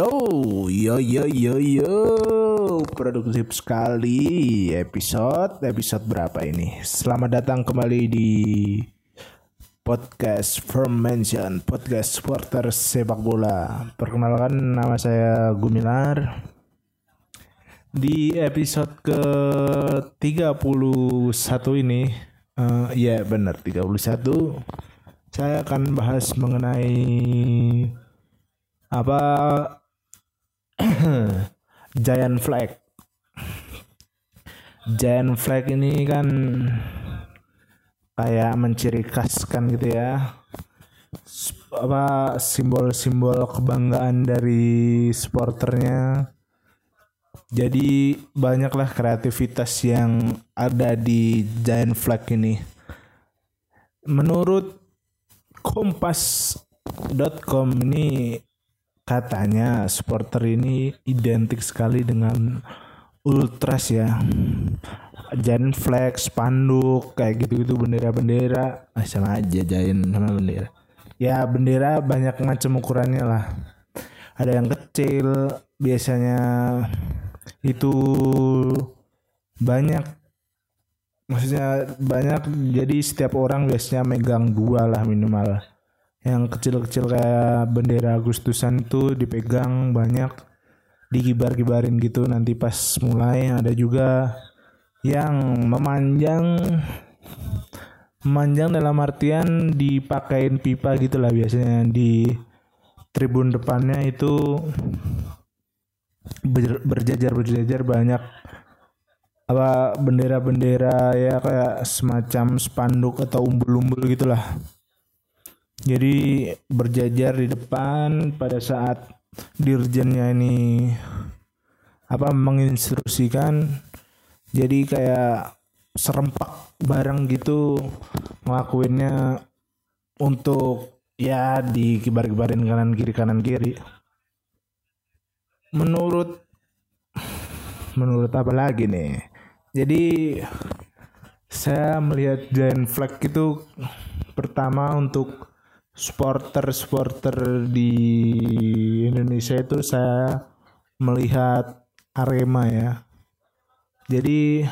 Yo, yo, yo, yo, yo, produktif sekali episode episode berapa ini? Selamat datang kembali di podcast From Mention, podcast supporter sepak bola. Perkenalkan nama saya Gumilar. Di episode ke 31 ini, uh, ya benar 31, saya akan bahas mengenai apa giant flag. Giant flag ini kan kayak menciri khaskan gitu ya. Apa simbol-simbol kebanggaan dari supporternya. Jadi banyaklah kreativitas yang ada di giant flag ini. Menurut kompas.com ini katanya supporter ini identik sekali dengan ultras ya. Giant flag spanduk kayak gitu-gitu bendera-bendera. Ah, sama aja giant sama bendera. Ya bendera banyak macam ukurannya lah. Ada yang kecil biasanya itu banyak. Maksudnya banyak jadi setiap orang biasanya megang dua lah minimal yang kecil-kecil kayak bendera Agustusan itu dipegang banyak digibar-gibarin gitu nanti pas mulai. Ada juga yang memanjang memanjang dalam artian dipakein pipa gitu lah biasanya di tribun depannya itu ber, berjajar berjajar banyak apa bendera-bendera ya kayak semacam spanduk atau umbul-umbul gitulah jadi berjajar di depan pada saat dirjennya ini apa menginstruksikan jadi kayak serempak bareng gitu ngelakuinnya untuk ya dikibar-kibarin kanan kiri kanan kiri. Menurut menurut apa lagi nih? Jadi saya melihat giant flag itu pertama untuk supporter-supporter di Indonesia itu saya melihat Arema ya. Jadi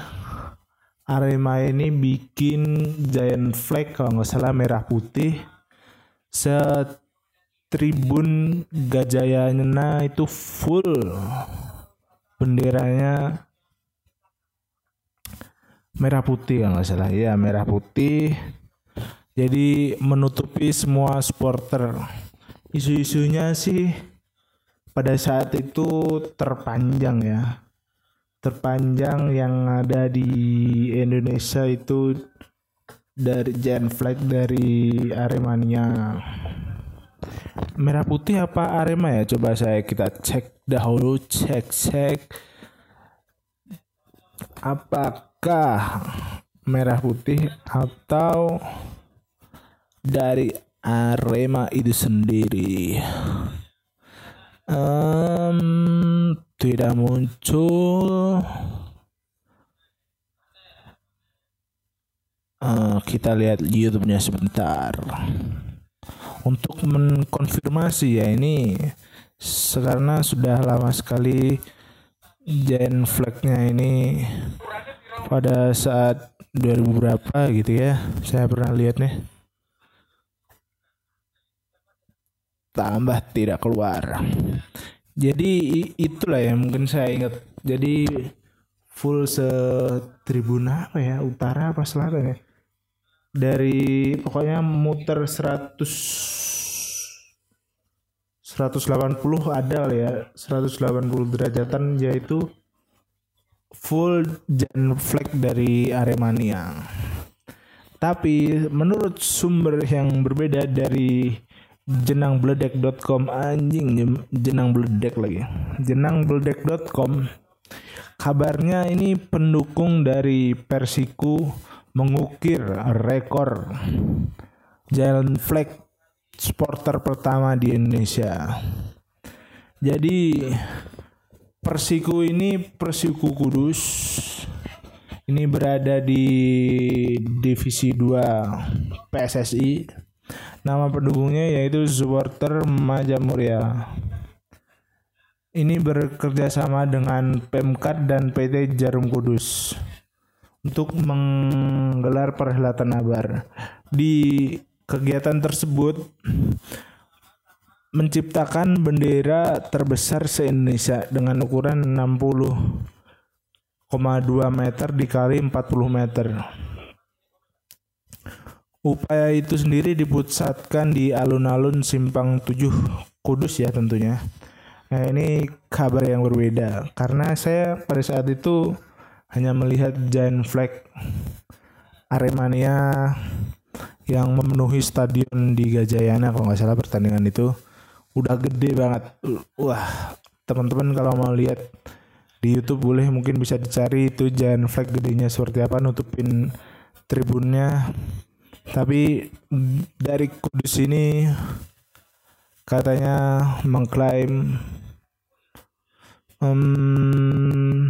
Arema ini bikin giant flag kalau nggak salah merah putih. Set tribun Gajayana itu full benderanya merah putih kalau nggak salah ya merah putih jadi menutupi semua supporter. Isu-isunya sih pada saat itu terpanjang ya. Terpanjang yang ada di Indonesia itu dari Jan Flag dari Aremania. Merah putih apa Arema ya? Coba saya kita cek dahulu cek cek apakah merah putih atau dari Arema itu sendiri. Um, tidak muncul. Uh, kita lihat YouTube-nya sebentar. Untuk mengkonfirmasi ya ini karena sudah lama sekali Gen flagnya ini pada saat 2000 berapa gitu ya. Saya pernah lihat nih tambah tidak keluar. Jadi itulah yang mungkin saya ingat. Jadi full se tribuna apa ya utara apa selatan ya dari pokoknya muter 100 180 ada lah ya 180 derajatan yaitu full jan flag dari Aremania tapi menurut sumber yang berbeda dari jenangbledek.com anjing jenang bledek lagi. Jenangbledek.com kabarnya ini pendukung dari Persiku mengukir rekor jalan flag supporter pertama di Indonesia. Jadi Persiku ini Persiku Kudus ini berada di divisi 2 PSSI Nama pendukungnya yaitu supporter Majamur ya. ini bekerja sama dengan Pemkad dan PT Jarum Kudus untuk menggelar perhelatan Abar. Di kegiatan tersebut menciptakan bendera terbesar se-Indonesia dengan ukuran 60,2 meter dikali 40 meter. Upaya itu sendiri dipusatkan di alun-alun Simpang 7 Kudus ya tentunya. Nah ini kabar yang berbeda karena saya pada saat itu hanya melihat giant flag Aremania yang memenuhi stadion di Gajayana kalau nggak salah pertandingan itu udah gede banget. Wah teman-teman kalau mau lihat di YouTube boleh mungkin bisa dicari itu giant flag gedenya seperti apa nutupin tribunnya tapi dari Kudus ini katanya mengklaim um,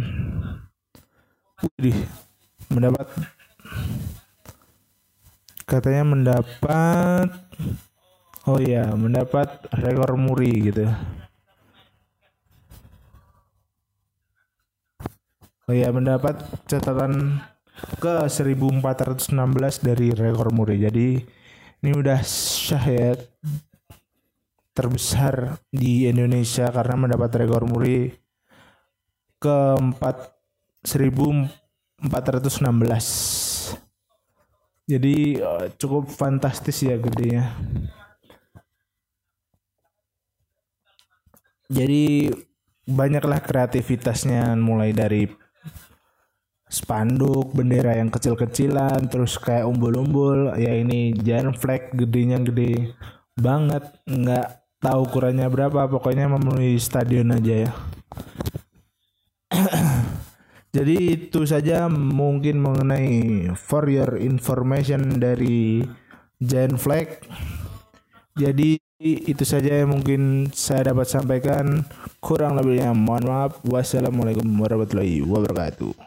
mendapat katanya mendapat oh ya mendapat rekor muri gitu. Oh ya mendapat catatan ke 1416 dari rekor muri. Jadi ini udah syah ya terbesar di Indonesia karena mendapat rekor muri ke 1416. Jadi eh, cukup fantastis ya gedenya. Jadi banyaklah kreativitasnya mulai dari spanduk bendera yang kecil-kecilan terus kayak umbul-umbul ya ini giant flag gedenya gede banget. Nggak tahu ukurannya berapa pokoknya memenuhi stadion aja ya. Jadi itu saja mungkin mengenai for your information dari giant flag. Jadi itu saja yang mungkin saya dapat sampaikan. Kurang lebihnya mohon maaf. Wassalamualaikum warahmatullahi wabarakatuh